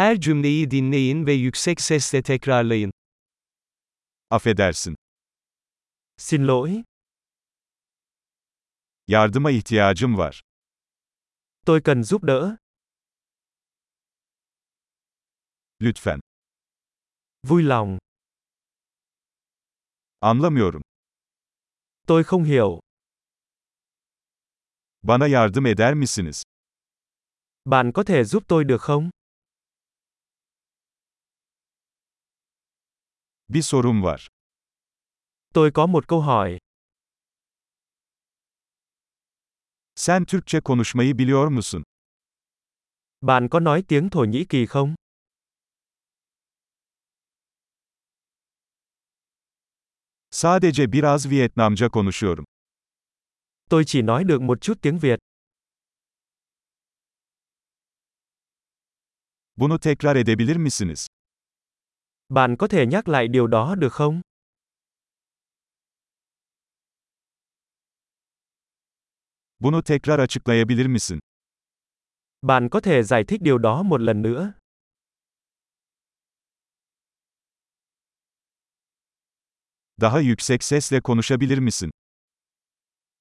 Her cümleyi dinleyin ve yüksek sesle tekrarlayın. Affedersin. Xin lỗi, Yardıma ihtiyacım var. tôi cần giúp đỡ. Lütfen. Vui lòng, Anlamıyorum. tôi không hiểu. Bana yardım eder misiniz? Bạn có thể giúp tôi được không? Bir sorum var. Tôi có một câu hỏi. Sen Türkçe konuşmayı biliyor musun? Bạn có nói tiếng Thổ Nhĩ Kỳ không? Sadece biraz Vietnamca konuşuyorum. Tôi chỉ nói được một chút tiếng Việt. Bunu tekrar edebilir misiniz? Bạn có thể nhắc lại điều đó được không? Bunu tekrar açıklayabilir misin? Bạn có thể giải thích điều đó một lần nữa. Daha yüksek sesle konuşabilir misin?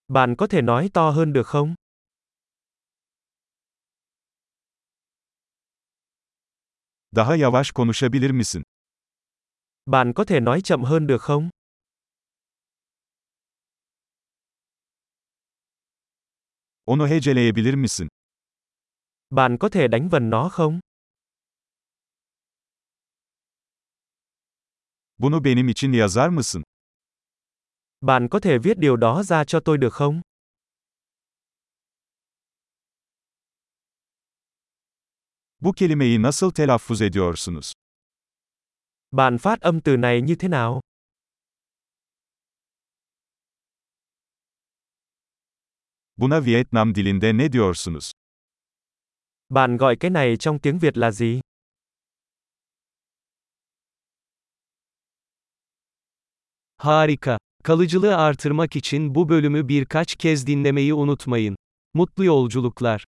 Bạn có thể nói to hơn được không? Daha yavaş konuşabilir misin? Bạn có thể nói chậm hơn được không? Onu heceleyebilir misin? Bạn có thể đánh vần nó không? Bunu benim için yazar mısın? Bạn có thể viết điều đó ra cho tôi được không? Bu kelimeyi nasıl telaffuz ediyorsunuz? Bạn phát âm từ này như thế nào? Buna Vietnam dilinde ne diyorsunuz? Bạn gọi cái này trong tiếng Việt là gì? Harika. Kalıcılığı artırmak için bu bölümü birkaç kez dinlemeyi unutmayın. Mutlu yolculuklar.